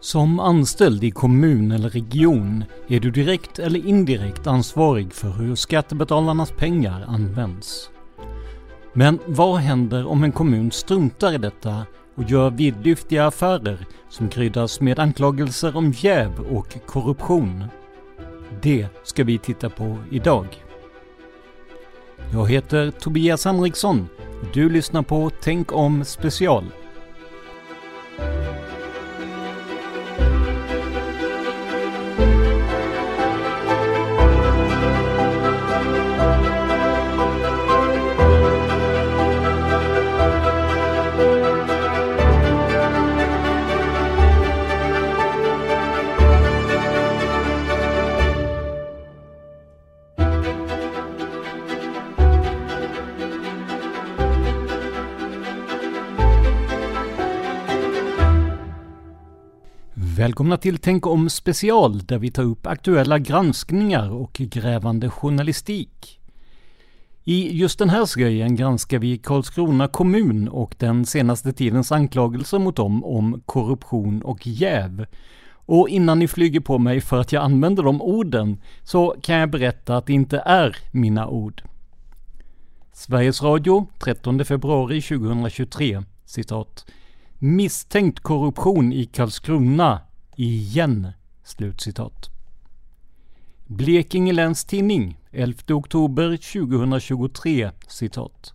Som anställd i kommun eller region är du direkt eller indirekt ansvarig för hur skattebetalarnas pengar används. Men vad händer om en kommun struntar i detta och gör vidlyftiga affärer som kryddas med anklagelser om jäv och korruption? Det ska vi titta på idag. Jag heter Tobias Henriksson och du lyssnar på Tänk om special. Välkomna till Tänk om special där vi tar upp aktuella granskningar och grävande journalistik. I just den här serien granskar vi Karlskrona kommun och den senaste tidens anklagelser mot dem om korruption och jäv. Och innan ni flyger på mig för att jag använder de orden så kan jag berätta att det inte är mina ord. Sveriges Radio 13 februari 2023 citat Misstänkt korruption i Karlskrona igen. Slutcitat. Blekinge Läns Tidning 11 oktober 2023 citat.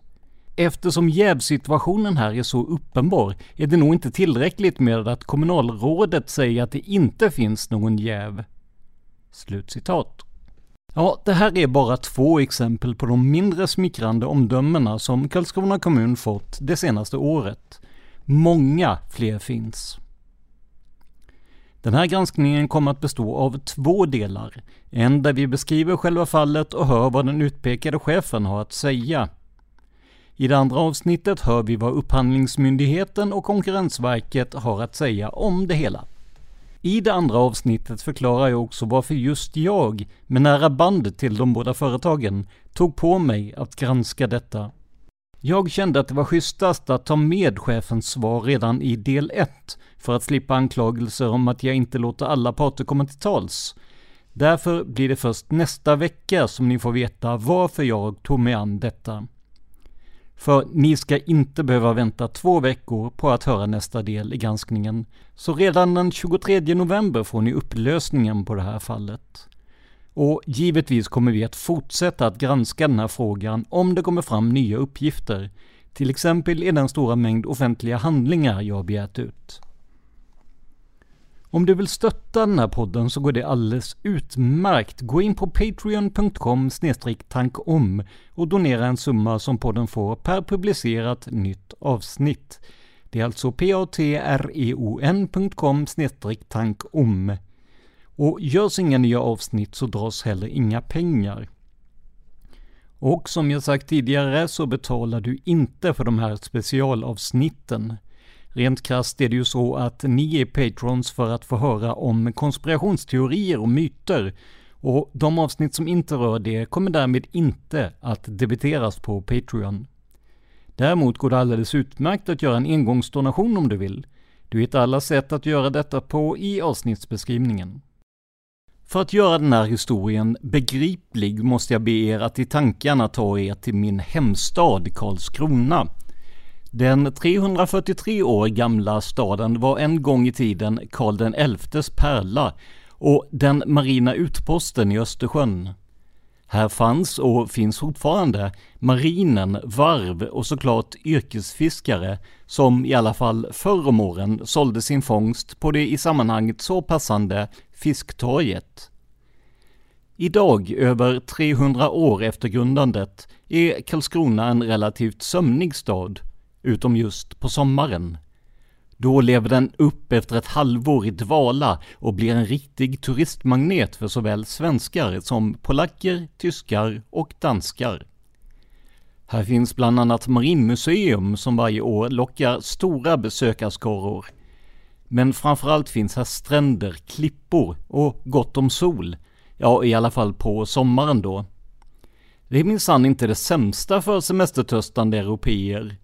Eftersom jävsituationen här är så uppenbar är det nog inte tillräckligt med att kommunalrådet säger att det inte finns någon jäv. Slutcitat. Ja, det här är bara två exempel på de mindre smickrande omdömena som Karlskrona kommun fått det senaste året. Många fler finns. Den här granskningen kommer att bestå av två delar. En där vi beskriver själva fallet och hör vad den utpekade chefen har att säga. I det andra avsnittet hör vi vad Upphandlingsmyndigheten och Konkurrensverket har att säga om det hela. I det andra avsnittet förklarar jag också varför just jag, med nära band till de båda företagen, tog på mig att granska detta. Jag kände att det var schysstast att ta med chefens svar redan i del 1 för att slippa anklagelser om att jag inte låter alla parter komma till tals. Därför blir det först nästa vecka som ni får veta varför jag tog mig an detta. För ni ska inte behöva vänta två veckor på att höra nästa del i granskningen. Så redan den 23 november får ni upplösningen på det här fallet. Och givetvis kommer vi att fortsätta att granska den här frågan om det kommer fram nya uppgifter. Till exempel i den stora mängd offentliga handlingar jag begärt ut. Om du vill stötta den här podden så går det alldeles utmärkt. Gå in på patreon.com tankom och donera en summa som podden får per publicerat nytt avsnitt. Det är alltså patreon.com e tankom. Och görs inga nya avsnitt så dras heller inga pengar. Och som jag sagt tidigare så betalar du inte för de här specialavsnitten. Rent krasst är det ju så att ni är patrons för att få höra om konspirationsteorier och myter. Och de avsnitt som inte rör det kommer därmed inte att debiteras på Patreon. Däremot går det alldeles utmärkt att göra en engångsdonation om du vill. Du hittar alla sätt att göra detta på i avsnittsbeskrivningen. För att göra den här historien begriplig måste jag be er att i tankarna ta er till min hemstad Karlskrona. Den 343 år gamla staden var en gång i tiden Karl den XIs pärla och den marina utposten i Östersjön. Här fanns och finns fortfarande marinen, varv och såklart yrkesfiskare som i alla fall förr om åren sålde sin fångst på det i sammanhanget så passande Fisktorget. Idag, över 300 år efter grundandet, är Karlskrona en relativt sömnig stad, utom just på sommaren. Då lever den upp efter ett halvår i dvala och blir en riktig turistmagnet för såväl svenskar som polacker, tyskar och danskar. Här finns bland annat Marinmuseum som varje år lockar stora besökarskaror. Men framförallt finns här stränder, klippor och gott om sol. Ja, i alla fall på sommaren då. Det är minsann inte det sämsta för semestertörstande europeer.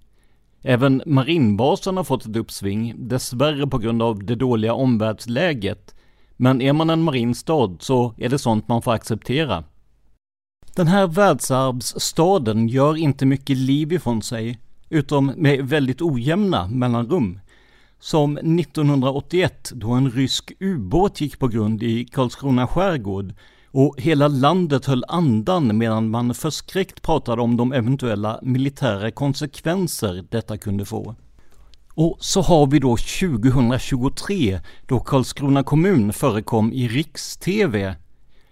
Även marinbasen har fått ett uppsving, dessvärre på grund av det dåliga omvärldsläget. Men är man en marin stad så är det sånt man får acceptera. Den här världsarvsstaden gör inte mycket liv ifrån sig, utom med väldigt ojämna mellanrum. Som 1981 då en rysk ubåt gick på grund i Karlskrona skärgård och hela landet höll andan medan man förskräckt pratade om de eventuella militära konsekvenser detta kunde få. Och så har vi då 2023 då Karlskrona kommun förekom i Riks-TV.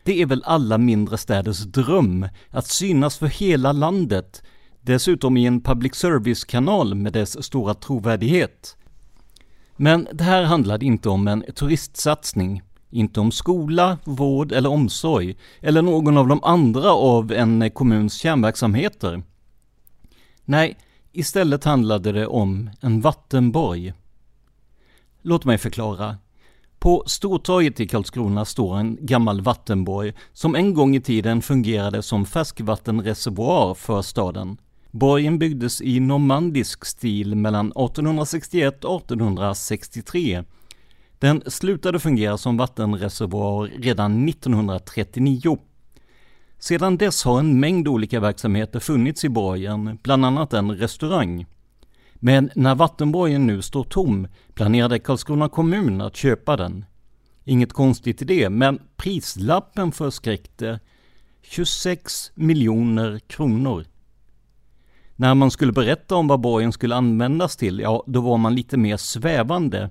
Det är väl alla mindre städers dröm att synas för hela landet, dessutom i en public service-kanal med dess stora trovärdighet. Men det här handlade inte om en turistsatsning. Inte om skola, vård eller omsorg, eller någon av de andra av en kommuns kärnverksamheter. Nej, istället handlade det om en vattenborg. Låt mig förklara. På Stortorget i Karlskrona står en gammal vattenborg som en gång i tiden fungerade som färskvattenreservoar för staden. Borgen byggdes i normandisk stil mellan 1861 och 1863 den slutade fungera som vattenreservoar redan 1939. Sedan dess har en mängd olika verksamheter funnits i borgen, bland annat en restaurang. Men när vattenborgen nu står tom planerade Karlskrona kommun att köpa den. Inget konstigt i det, men prislappen förskräckte 26 miljoner kronor. När man skulle berätta om vad borgen skulle användas till, ja, då var man lite mer svävande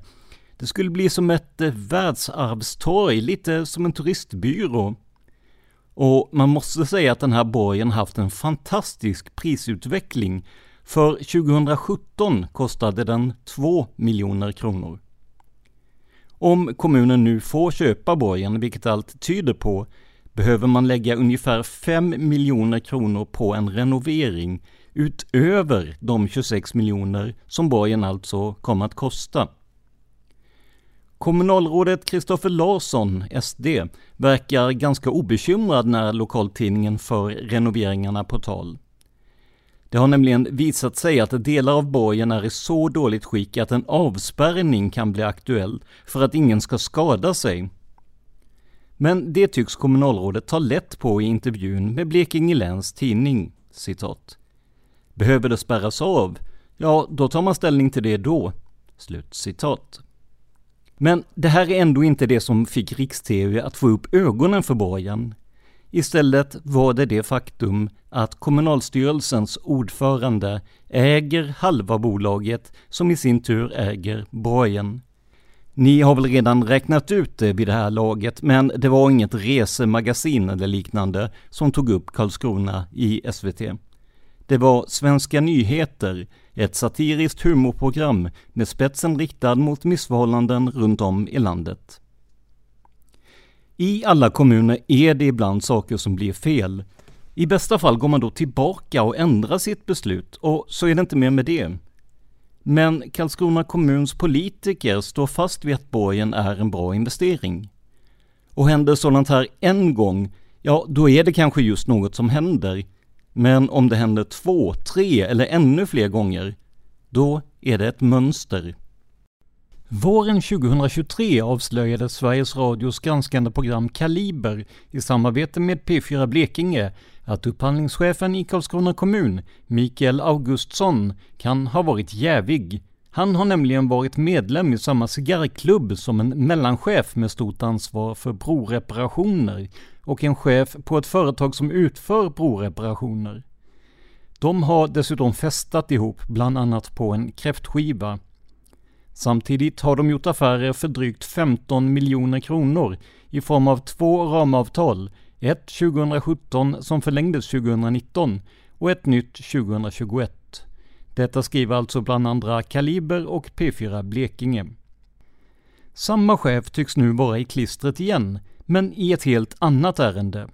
det skulle bli som ett eh, världsarvstorg, lite som en turistbyrå. Och man måste säga att den här borgen haft en fantastisk prisutveckling. För 2017 kostade den 2 miljoner kronor. Om kommunen nu får köpa borgen, vilket allt tyder på, behöver man lägga ungefär 5 miljoner kronor på en renovering utöver de 26 miljoner som borgen alltså kommer att kosta. Kommunalrådet Kristoffer Larsson, SD, verkar ganska obekymrad när lokaltidningen för renoveringarna på tal. Det har nämligen visat sig att delar av borgen är i så dåligt skick att en avspärrning kan bli aktuell för att ingen ska skada sig. Men det tycks kommunalrådet ta lätt på i intervjun med Blekinge Läns Tidning. Citat. Behöver det spärras av? Ja, då tar man ställning till det då. Slut citat. Men det här är ändå inte det som fick Riks-TV att få upp ögonen för borgen. Istället var det det faktum att kommunalstyrelsens ordförande äger halva bolaget som i sin tur äger borgen. Ni har väl redan räknat ut det vid det här laget, men det var inget resemagasin eller liknande som tog upp Karlskrona i SVT. Det var Svenska nyheter, ett satiriskt humorprogram med spetsen riktad mot missförhållanden runt om i landet. I alla kommuner är det ibland saker som blir fel. I bästa fall går man då tillbaka och ändrar sitt beslut och så är det inte mer med det. Men Karlskrona kommuns politiker står fast vid att borgen är en bra investering. Och händer sådant här en gång, ja då är det kanske just något som händer men om det händer två, tre eller ännu fler gånger, då är det ett mönster. Våren 2023 avslöjade Sveriges Radios granskande program Kaliber i samarbete med P4 Blekinge att upphandlingschefen i Karlskrona kommun, Mikael Augustsson, kan ha varit jävig. Han har nämligen varit medlem i samma cigarrklubb som en mellanchef med stort ansvar för broreparationer och en chef på ett företag som utför broreparationer. De har dessutom festat ihop, bland annat på en kräftskiva. Samtidigt har de gjort affärer för drygt 15 miljoner kronor i form av två ramavtal, ett 2017 som förlängdes 2019 och ett nytt 2021. Detta skriver alltså bland andra Kaliber och P4 Blekinge. Samma chef tycks nu vara i klistret igen, men i ett helt annat ärende.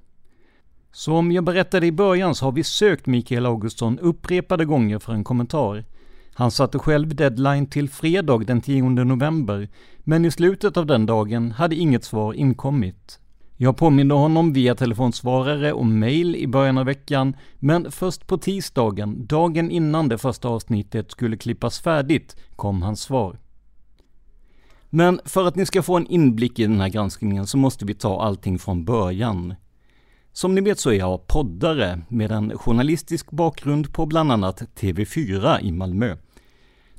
Som jag berättade i början så har vi sökt Mikael Augustsson upprepade gånger för en kommentar. Han satte själv deadline till fredag den 10 november, men i slutet av den dagen hade inget svar inkommit. Jag påminde honom via telefonsvarare och mail i början av veckan, men först på tisdagen, dagen innan det första avsnittet skulle klippas färdigt, kom hans svar. Men för att ni ska få en inblick i den här granskningen så måste vi ta allting från början. Som ni vet så är jag poddare med en journalistisk bakgrund på bland annat TV4 i Malmö.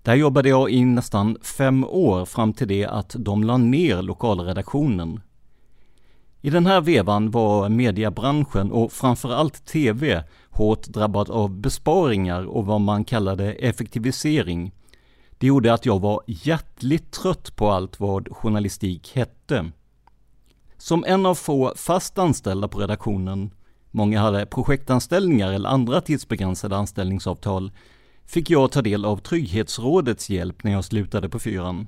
Där jobbade jag i nästan fem år fram till det att de la ner lokalredaktionen. I den här vevan var mediebranschen och framförallt TV hårt drabbad av besparingar och vad man kallade effektivisering. Det gjorde att jag var hjärtligt trött på allt vad journalistik hette. Som en av få fast anställda på redaktionen, många hade projektanställningar eller andra tidsbegränsade anställningsavtal, fick jag ta del av Trygghetsrådets hjälp när jag slutade på fyran.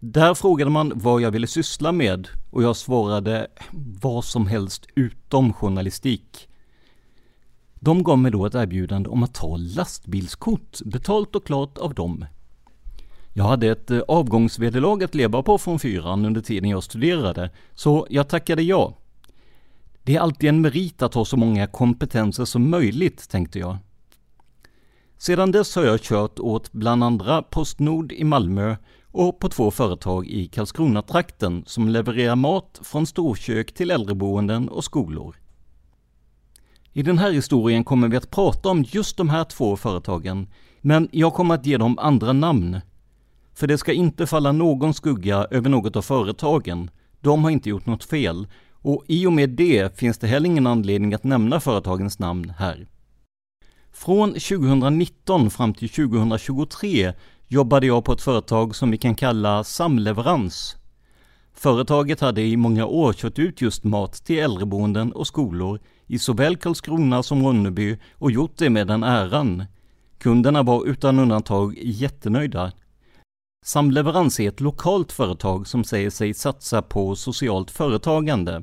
Där frågade man vad jag ville syssla med och jag svarade vad som helst utom journalistik. De gav mig då ett erbjudande om att ta lastbilskort, betalt och klart av dem. Jag hade ett eh, avgångsvederlag att leva på från fyran under tiden jag studerade, så jag tackade ja. Det är alltid en merit att ha så många kompetenser som möjligt, tänkte jag. Sedan dess har jag kört åt bland andra Postnord i Malmö och på två företag i Karlskrona-trakten som levererar mat från storkök till äldreboenden och skolor. I den här historien kommer vi att prata om just de här två företagen, men jag kommer att ge dem andra namn för det ska inte falla någon skugga över något av företagen. De har inte gjort något fel och i och med det finns det heller ingen anledning att nämna företagens namn här. Från 2019 fram till 2023 jobbade jag på ett företag som vi kan kalla Samleverans. Företaget hade i många år kört ut just mat till äldreboenden och skolor i såväl Karlskrona som Ronneby och gjort det med den äran. Kunderna var utan undantag jättenöjda. Samleverans är ett lokalt företag som säger sig satsa på socialt företagande.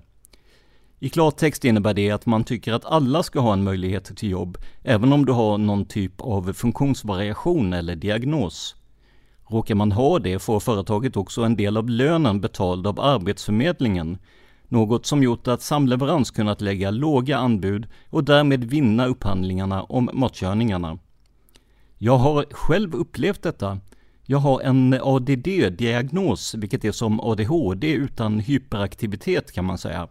I klartext innebär det att man tycker att alla ska ha en möjlighet till jobb, även om du har någon typ av funktionsvariation eller diagnos. Råkar man ha det får företaget också en del av lönen betald av Arbetsförmedlingen, något som gjort att Samleverans kunnat lägga låga anbud och därmed vinna upphandlingarna om matkörningarna. Jag har själv upplevt detta jag har en ADD-diagnos, vilket är som ADHD utan hyperaktivitet kan man säga.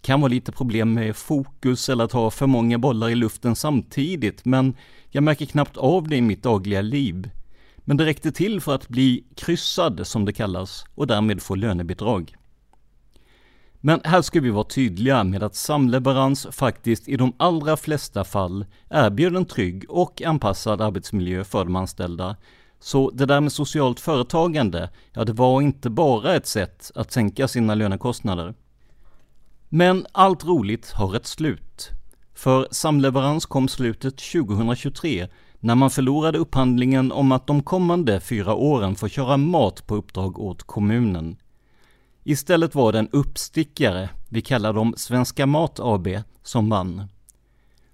Kan vara lite problem med fokus eller att ha för många bollar i luften samtidigt, men jag märker knappt av det i mitt dagliga liv. Men det räckte till för att bli kryssad, som det kallas, och därmed få lönebidrag. Men här ska vi vara tydliga med att samleverans faktiskt i de allra flesta fall erbjuder en trygg och anpassad arbetsmiljö för de anställda, så det där med socialt företagande, ja det var inte bara ett sätt att sänka sina lönekostnader. Men allt roligt har ett slut. För samleverans kom slutet 2023 när man förlorade upphandlingen om att de kommande fyra åren få köra mat på uppdrag åt kommunen. Istället var det en uppstickare, vi kallar dem Svenska Mat AB, som vann.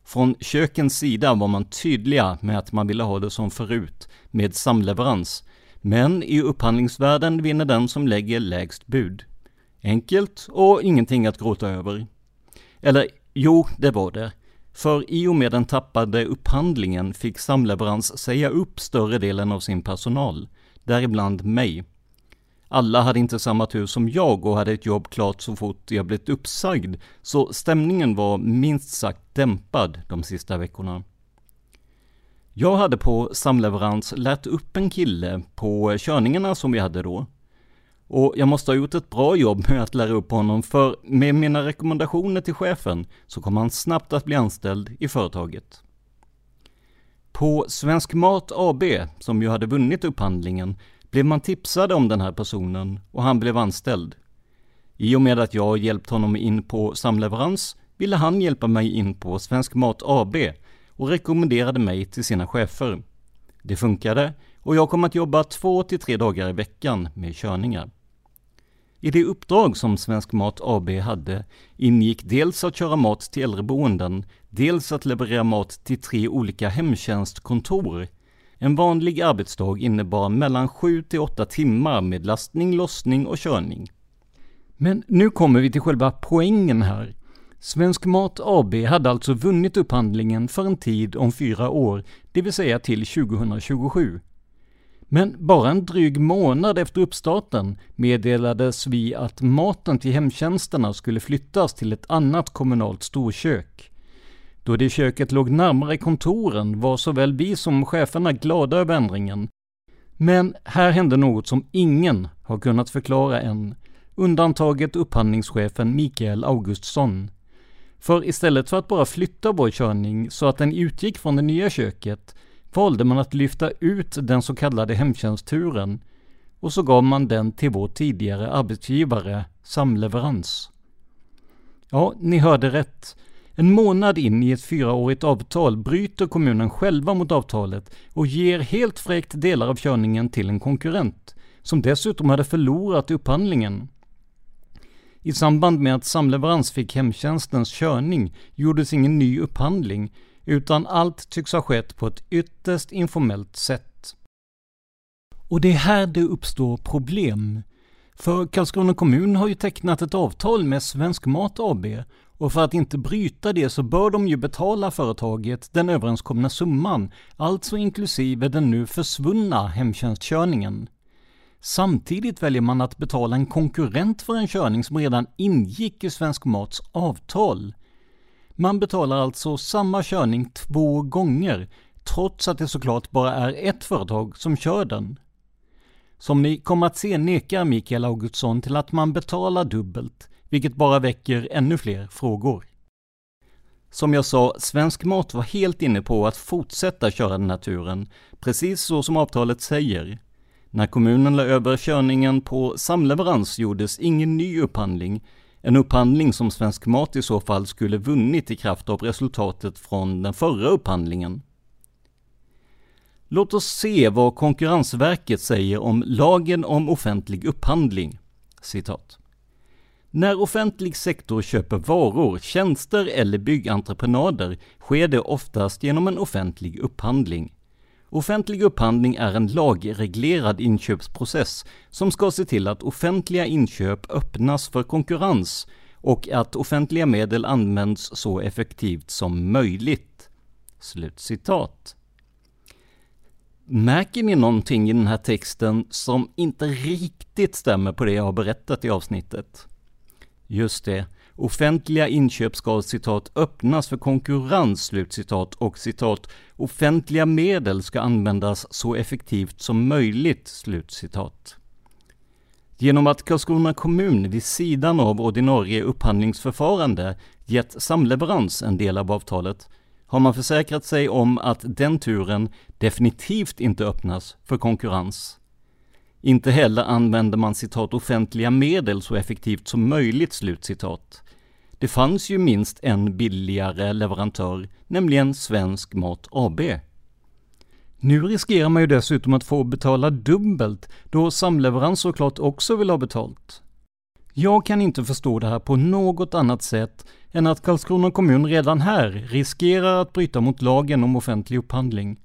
Från kökens sida var man tydliga med att man ville ha det som förut, med samleverans. Men i upphandlingsvärlden vinner den som lägger lägst bud. Enkelt och ingenting att gråta över. Eller jo, det var det. För i och med den tappade upphandlingen fick Samleverans säga upp större delen av sin personal. däribland mig. Alla hade inte samma tur som jag och hade ett jobb klart så fort jag blivit uppsagd, så stämningen var minst sagt dämpad de sista veckorna. Jag hade på samleverans lärt upp en kille på körningarna som vi hade då. Och jag måste ha gjort ett bra jobb med att lära upp honom, för med mina rekommendationer till chefen så kom han snabbt att bli anställd i företaget. På Svensk Mat AB, som ju hade vunnit upphandlingen, blev man tipsad om den här personen och han blev anställd. I och med att jag hjälpt honom in på samleverans ville han hjälpa mig in på Svensk Mat AB och rekommenderade mig till sina chefer. Det funkade och jag kom att jobba två till tre dagar i veckan med körningar. I det uppdrag som Svensk Mat AB hade ingick dels att köra mat till äldreboenden, dels att leverera mat till tre olika hemtjänstkontor. En vanlig arbetsdag innebar mellan 7 till 8 timmar med lastning, lossning och körning. Men nu kommer vi till själva poängen här. Svensk Mat AB hade alltså vunnit upphandlingen för en tid om fyra år, det vill säga till 2027. Men bara en dryg månad efter uppstarten meddelades vi att maten till hemtjänsterna skulle flyttas till ett annat kommunalt storkök. Då det köket låg närmare kontoren var såväl vi som cheferna glada över ändringen. Men här hände något som ingen har kunnat förklara än. Undantaget upphandlingschefen Mikael Augustsson. För istället för att bara flytta vår körning så att den utgick från det nya köket valde man att lyfta ut den så kallade hemtjänstturen och så gav man den till vår tidigare arbetsgivare, Samleverans. Ja, ni hörde rätt. En månad in i ett fyraårigt avtal bryter kommunen själva mot avtalet och ger helt fräckt delar av körningen till en konkurrent, som dessutom hade förlorat upphandlingen. I samband med att Samleverans fick hemtjänstens körning gjordes ingen ny upphandling, utan allt tycks ha skett på ett ytterst informellt sätt. Och det är här det uppstår problem. För Karlskrona kommun har ju tecknat ett avtal med Svensk Mat AB och för att inte bryta det så bör de ju betala företaget den överenskomna summan, alltså inklusive den nu försvunna hemtjänstkörningen. Samtidigt väljer man att betala en konkurrent för en körning som redan ingick i Svensk Mats avtal. Man betalar alltså samma körning två gånger, trots att det såklart bara är ett företag som kör den. Som ni kommer att se nekar Mikael Augustsson till att man betalar dubbelt, vilket bara väcker ännu fler frågor. Som jag sa, Svensk Mat var helt inne på att fortsätta köra den här turen, precis så som avtalet säger. När kommunen la över körningen på samleverans gjordes ingen ny upphandling, en upphandling som Svensk Mat i så fall skulle vunnit i kraft av resultatet från den förra upphandlingen. Låt oss se vad Konkurrensverket säger om lagen om offentlig upphandling. Citat. När offentlig sektor köper varor, tjänster eller byggentreprenader sker det oftast genom en offentlig upphandling. Offentlig upphandling är en lagreglerad inköpsprocess som ska se till att offentliga inköp öppnas för konkurrens och att offentliga medel används så effektivt som möjligt. Slutcitat. Märker ni någonting i den här texten som inte riktigt stämmer på det jag har berättat i avsnittet? Just det, Offentliga inköp ska citat öppnas för konkurrens, slutcitat, och citat offentliga medel ska användas så effektivt som möjligt, slutcitat. Genom att Karlskrona kommun vid sidan av ordinarie upphandlingsförfarande gett samleverans en del av avtalet har man försäkrat sig om att den turen definitivt inte öppnas för konkurrens. Inte heller använder man citat offentliga medel så effektivt som möjligt, slutcitat. Det fanns ju minst en billigare leverantör, nämligen Svensk Mat AB. Nu riskerar man ju dessutom att få betala dubbelt, då samleverans såklart också vill ha betalt. Jag kan inte förstå det här på något annat sätt än att Karlskrona kommun redan här riskerar att bryta mot lagen om offentlig upphandling.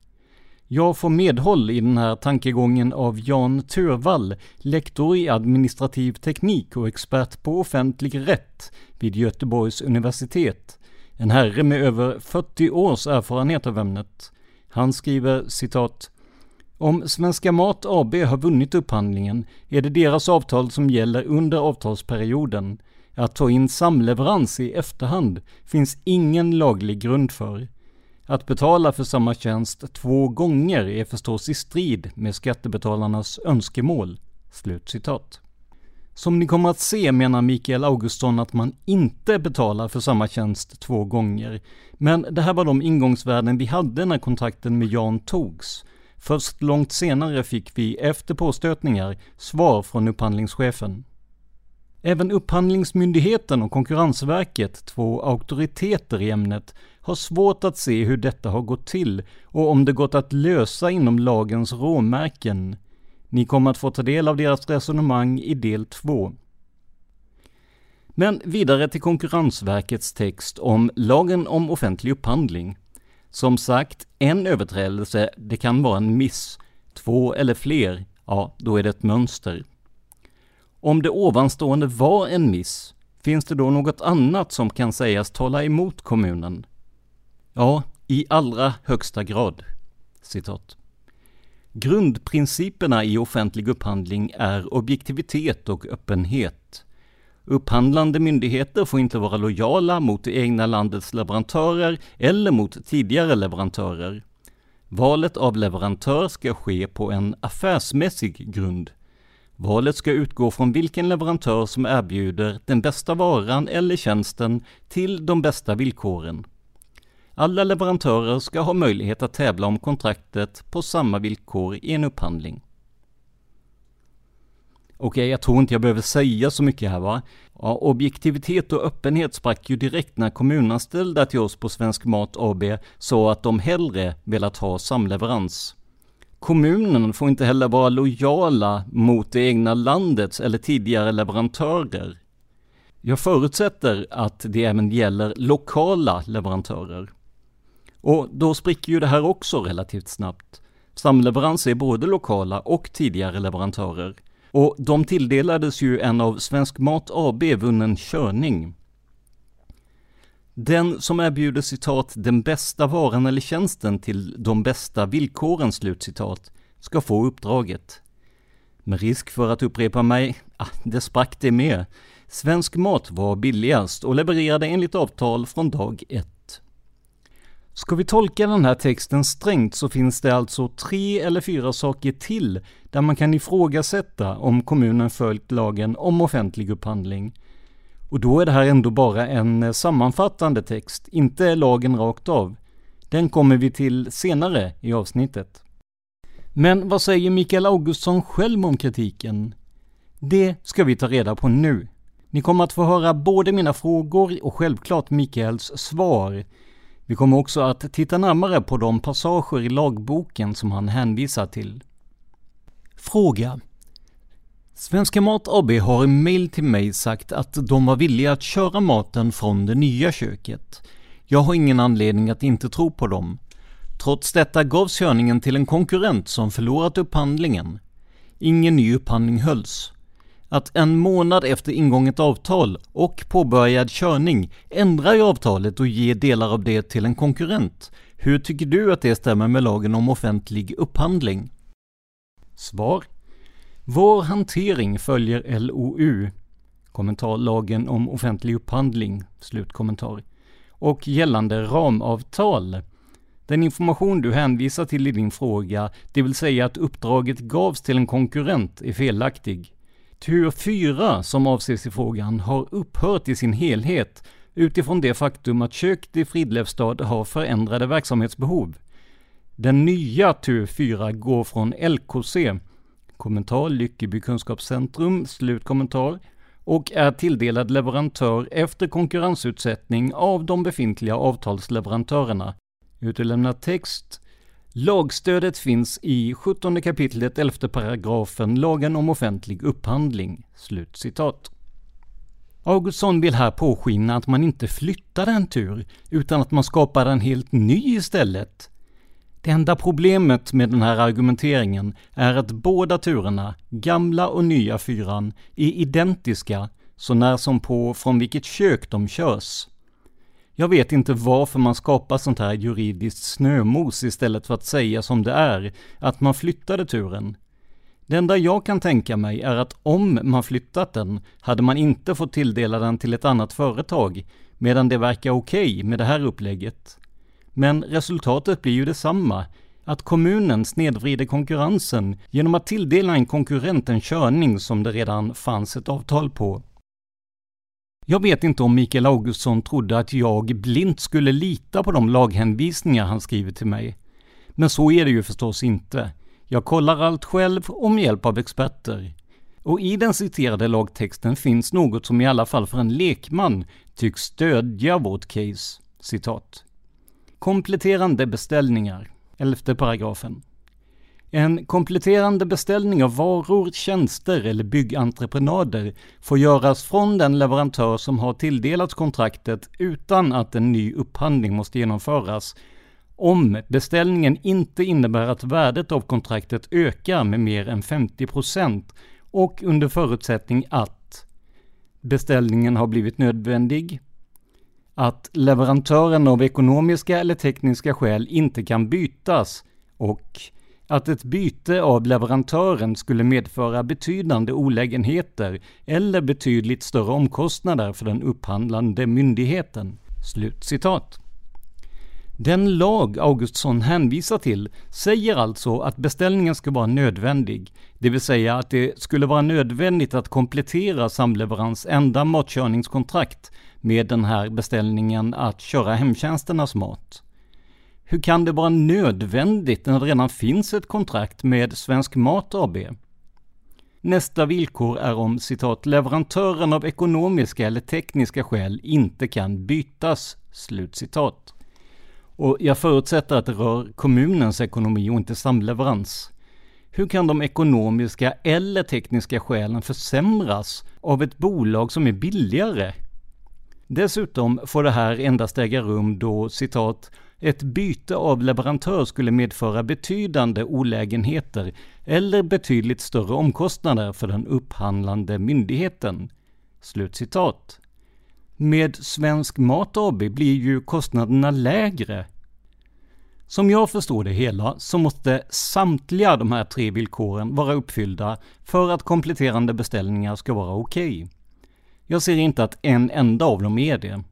Jag får medhåll i den här tankegången av Jan Törvall, lektor i administrativ teknik och expert på offentlig rätt vid Göteborgs universitet. En herre med över 40 års erfarenhet av ämnet. Han skriver citat Om Svenska Mat AB har vunnit upphandlingen är det deras avtal som gäller under avtalsperioden. Att ta in samleverans i efterhand finns ingen laglig grund för. Att betala för samma tjänst två gånger är förstås i strid med skattebetalarnas önskemål." Slutcitat. Som ni kommer att se menar Mikael Augustsson att man inte betalar för samma tjänst två gånger. Men det här var de ingångsvärden vi hade när kontrakten med Jan togs. Först långt senare fick vi, efter påstötningar, svar från upphandlingschefen. Även Upphandlingsmyndigheten och Konkurrensverket, två auktoriteter i ämnet, har svårt att se hur detta har gått till och om det gått att lösa inom lagens råmärken. Ni kommer att få ta del av deras resonemang i del 2. Men vidare till Konkurrensverkets text om lagen om offentlig upphandling. Som sagt, en överträdelse, det kan vara en miss. Två eller fler, ja, då är det ett mönster. Om det ovanstående var en miss, finns det då något annat som kan sägas tala emot kommunen? Ja, i allra högsta grad. Citat. Grundprinciperna i offentlig upphandling är objektivitet och öppenhet. Upphandlande myndigheter får inte vara lojala mot det egna landets leverantörer eller mot tidigare leverantörer. Valet av leverantör ska ske på en affärsmässig grund. Valet ska utgå från vilken leverantör som erbjuder den bästa varan eller tjänsten till de bästa villkoren. Alla leverantörer ska ha möjlighet att tävla om kontraktet på samma villkor i en upphandling. Okej, okay, jag tror inte jag behöver säga så mycket här va. Ja, objektivitet och öppenhet sprack ju direkt när kommunanställda till oss på Svensk Mat AB sa att de hellre velat ha samleverans. Kommunen får inte heller vara lojala mot det egna landets eller tidigare leverantörer. Jag förutsätter att det även gäller lokala leverantörer. Och då spricker ju det här också relativt snabbt. Samleverans är både lokala och tidigare leverantörer. Och de tilldelades ju en av Svensk Mat AB vunnen körning. Den som erbjuder citat ”den bästa varan eller tjänsten till de bästa villkoren” slutcitat, ska få uppdraget. Med risk för att upprepa mig, ah, det sprack det med. Svensk Mat var billigast och levererade enligt avtal från dag ett. Ska vi tolka den här texten strängt så finns det alltså tre eller fyra saker till där man kan ifrågasätta om kommunen följt lagen om offentlig upphandling. Och då är det här ändå bara en eh, sammanfattande text, inte lagen rakt av. Den kommer vi till senare i avsnittet. Men vad säger Mikael Augustsson själv om kritiken? Det ska vi ta reda på nu. Ni kommer att få höra både mina frågor och självklart Mikaels svar vi kommer också att titta närmare på de passager i lagboken som han hänvisar till. Fråga. Svenska Mat AB har i mail till mig sagt att de var villiga att köra maten från det nya köket. Jag har ingen anledning att inte tro på dem. Trots detta gavs körningen till en konkurrent som förlorat upphandlingen. Ingen ny upphandling hölls att en månad efter ingånget avtal och påbörjad körning ändra i avtalet och ge delar av det till en konkurrent. Hur tycker du att det stämmer med lagen om offentlig upphandling? Svar. Vår hantering följer LOU, kommentarlagen om offentlig upphandling, slutkommentar, och gällande ramavtal. Den information du hänvisar till i din fråga, det vill säga att uppdraget gavs till en konkurrent, är felaktig. Tur 4 som avses i frågan har upphört i sin helhet utifrån det faktum att köket i Fridlevstad har förändrade verksamhetsbehov. Den nya tur 4 går från LKC, kommentar Lyckeby kunskapscentrum, slutkommentar, och är tilldelad leverantör efter konkurrensutsättning av de befintliga avtalsleverantörerna. Utelämnad text Lagstödet finns i 17 kapitlet 11 paragrafen lagen om offentlig upphandling." Slutcitat. Augustsson vill här påskina att man inte flyttar en tur, utan att man skapar en helt ny istället. Det enda problemet med den här argumenteringen är att båda turerna, gamla och nya fyran, är identiska så när som på från vilket kök de körs. Jag vet inte varför man skapar sånt här juridiskt snömos istället för att säga som det är, att man flyttade turen. Det enda jag kan tänka mig är att om man flyttat den hade man inte fått tilldela den till ett annat företag, medan det verkar okej okay med det här upplägget. Men resultatet blir ju detsamma, att kommunen snedvrider konkurrensen genom att tilldela en konkurrent en körning som det redan fanns ett avtal på. Jag vet inte om Mikael Augustsson trodde att jag blint skulle lita på de laghänvisningar han skriver till mig. Men så är det ju förstås inte. Jag kollar allt själv och med hjälp av experter. Och i den citerade lagtexten finns något som i alla fall för en lekman tycks stödja vårt case. Citat. Kompletterande beställningar. 11 paragrafen. En kompletterande beställning av varor, tjänster eller byggentreprenader får göras från den leverantör som har tilldelats kontraktet utan att en ny upphandling måste genomföras om beställningen inte innebär att värdet av kontraktet ökar med mer än 50% och under förutsättning att beställningen har blivit nödvändig, att leverantören av ekonomiska eller tekniska skäl inte kan bytas och att ett byte av leverantören skulle medföra betydande olägenheter eller betydligt större omkostnader för den upphandlande myndigheten. Slut citat. Den lag Augustsson hänvisar till säger alltså att beställningen ska vara nödvändig, det vill säga att det skulle vara nödvändigt att komplettera Samleverans enda matkörningskontrakt med den här beställningen att köra hemtjänsternas mat. Hur kan det vara nödvändigt när det redan finns ett kontrakt med Svensk Mat AB? Nästa villkor är om citat leverantören av ekonomiska eller tekniska skäl inte kan bytas. Slut citat. Och jag förutsätter att det rör kommunens ekonomi och inte samleverans. Hur kan de ekonomiska eller tekniska skälen försämras av ett bolag som är billigare? Dessutom får det här endast äga rum då citat ett byte av leverantör skulle medföra betydande olägenheter eller betydligt större omkostnader för den upphandlande myndigheten. Slutcitat. Med Svensk Mat AB blir ju kostnaderna lägre. Som jag förstår det hela så måste samtliga de här tre villkoren vara uppfyllda för att kompletterande beställningar ska vara okej. Okay. Jag ser inte att en enda av dem är det.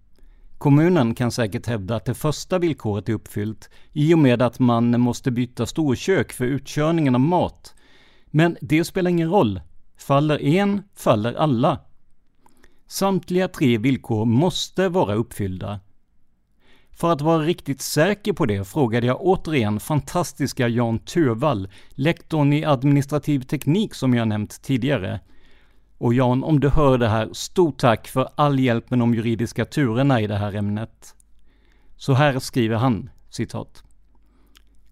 Kommunen kan säkert hävda att det första villkoret är uppfyllt i och med att man måste byta storkök för utkörningen av mat. Men det spelar ingen roll. Faller en, faller alla. Samtliga tre villkor måste vara uppfyllda. För att vara riktigt säker på det frågade jag återigen fantastiska Jan Tövall, lektorn i administrativ teknik som jag nämnt tidigare. Och Jan, om du hör det här, stort tack för all hjälp med de juridiska turerna i det här ämnet. Så här skriver han, citat.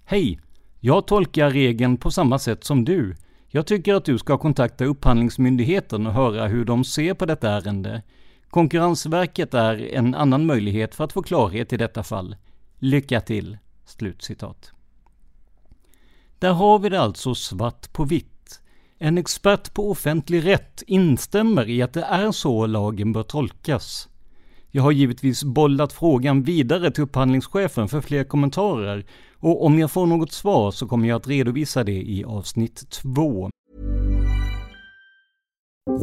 Hej! Jag tolkar regeln på samma sätt som du. Jag tycker att du ska kontakta Upphandlingsmyndigheten och höra hur de ser på detta ärende. Konkurrensverket är en annan möjlighet för att få klarhet i detta fall. Lycka till!” Slutcitat. Där har vi det alltså svart på vitt. En expert på offentlig rätt instämmer i att det är så lagen bör tolkas. Jag har givetvis bollat frågan vidare till upphandlingschefen för fler kommentarer och om jag får något svar så kommer jag att redovisa det i avsnitt 2.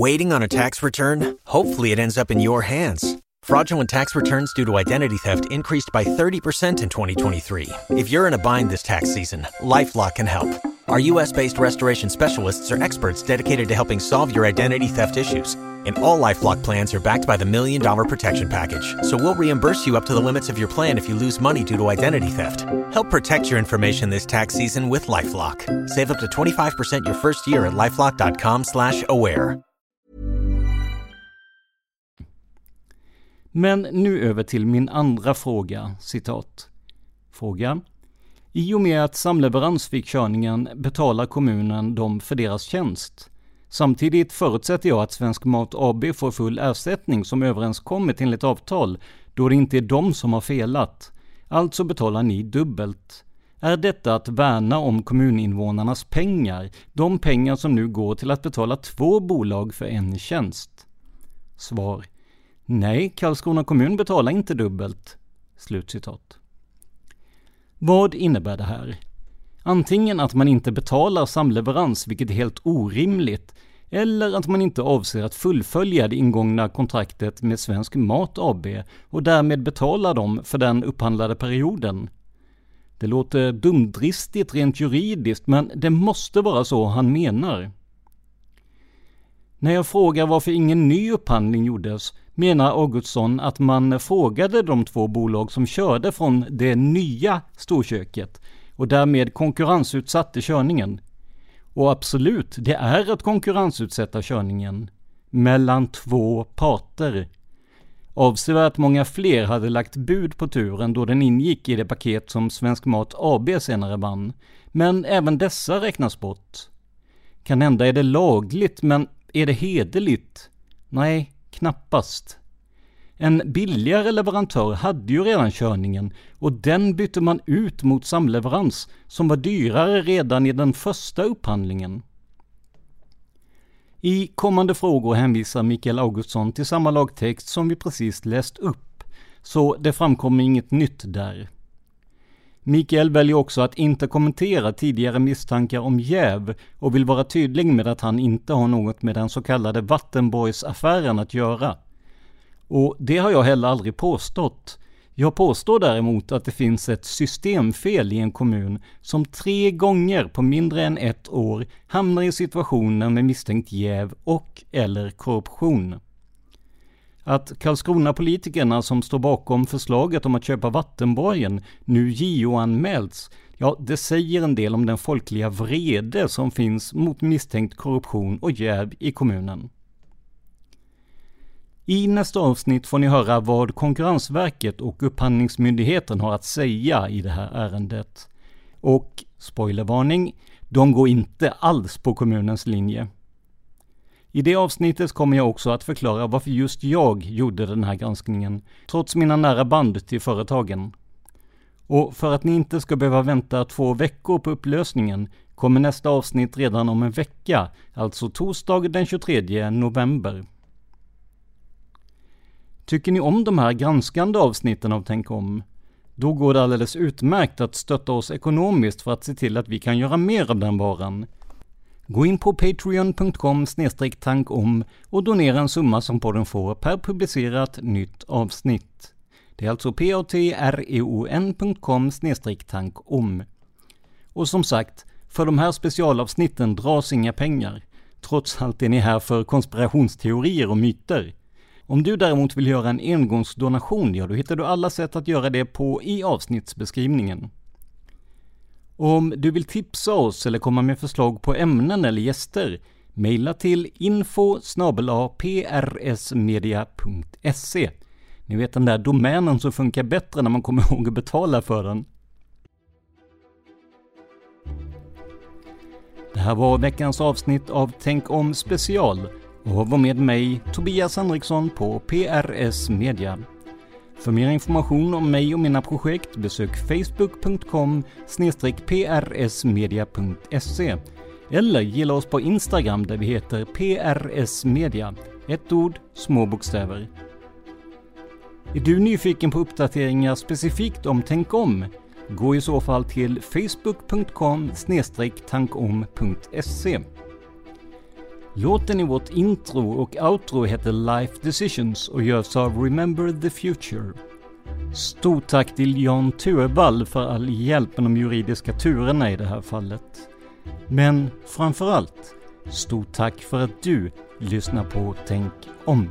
Waiting on a tax return? Hopefully it ends up in your hands. Fraudulent tax returns due to identity theft increased by 30% in 2023. If you're in a bind this tax season, LifeLock can help. Our US based restoration specialists are experts dedicated to helping solve your identity theft issues. And all Lifelock plans are backed by the Million Dollar Protection Package. So we'll reimburse you up to the limits of your plan if you lose money due to identity theft. Help protect your information this tax season with Lifelock. Save up to 25% your first year at lifelock.com slash aware. Men nu över till min andra fråga, citat. Fråga. I och med att samleverans fick körningen betalar kommunen dem för deras tjänst. Samtidigt förutsätter jag att Svensk Mat AB får full ersättning som överenskommet enligt avtal, då det inte är de som har felat. Alltså betalar ni dubbelt. Är detta att värna om kommuninvånarnas pengar, de pengar som nu går till att betala två bolag för en tjänst? Svar. Nej, Karlskrona kommun betalar inte dubbelt. Slutcitat. Vad innebär det här? Antingen att man inte betalar samleverans, vilket är helt orimligt, eller att man inte avser att fullfölja det ingångna kontraktet med Svensk Mat AB och därmed betala dem för den upphandlade perioden. Det låter dumdristigt rent juridiskt, men det måste vara så han menar. När jag frågar varför ingen ny upphandling gjordes menar Augustsson att man frågade de två bolag som körde från det nya storköket och därmed konkurrensutsatte körningen. Och absolut, det är att konkurrensutsätta körningen. Mellan två parter. Avsevärt många fler hade lagt bud på turen då den ingick i det paket som Svensk Mat AB senare vann. Men även dessa räknas bort. Kan hända är det lagligt, men är det hederligt? Nej, knappast. En billigare leverantör hade ju redan körningen och den bytte man ut mot samleverans som var dyrare redan i den första upphandlingen. I kommande frågor hänvisar Mikael Augustsson till samma lagtext som vi precis läst upp, så det framkommer inget nytt där. Mikael väljer också att inte kommentera tidigare misstankar om jäv och vill vara tydlig med att han inte har något med den så kallade Vattenborgsaffären att göra. Och det har jag heller aldrig påstått. Jag påstår däremot att det finns ett systemfel i en kommun som tre gånger på mindre än ett år hamnar i situationer med misstänkt jäv och eller korruption. Att Karlskrona-politikerna som står bakom förslaget om att köpa vattenborgen nu JO-anmälts, ja, det säger en del om den folkliga vrede som finns mot misstänkt korruption och jäv i kommunen. I nästa avsnitt får ni höra vad Konkurrensverket och Upphandlingsmyndigheten har att säga i det här ärendet. Och, spoilervarning, de går inte alls på kommunens linje. I det avsnittet kommer jag också att förklara varför just jag gjorde den här granskningen, trots mina nära band till företagen. Och för att ni inte ska behöva vänta två veckor på upplösningen kommer nästa avsnitt redan om en vecka, alltså torsdag den 23 november. Tycker ni om de här granskande avsnitten av Tänk om? Då går det alldeles utmärkt att stötta oss ekonomiskt för att se till att vi kan göra mer av den varan. Gå in på patreon.com tankom och donera en summa som podden får per publicerat nytt avsnitt. Det är alltså patreon.com tankom. Och som sagt, för de här specialavsnitten dras inga pengar. Trots allt är ni här för konspirationsteorier och myter. Om du däremot vill göra en engångsdonation, ja då hittar du alla sätt att göra det på i avsnittsbeskrivningen. Om du vill tipsa oss eller komma med förslag på ämnen eller gäster, mejla till info prsmedia.se. Ni vet den där domänen som funkar bättre när man kommer ihåg att betala för den. Det här var veckans avsnitt av Tänk om special och var med mig, Tobias Henriksson på PRS Media. För mer information om mig och mina projekt besök facebook.com prsmedia.se eller gilla oss på Instagram där vi heter prsmedia. Ett ord, små bokstäver. Är du nyfiken på uppdateringar specifikt om Tänk om? Gå i så fall till facebook.com tankom.se. Låten i vårt intro och outro heter Life Decisions och görs av Remember the Future. Stort tack till Jan Turvall för all hjälp med de juridiska turerna i det här fallet. Men framförallt, stort tack för att du lyssnar på Tänk om.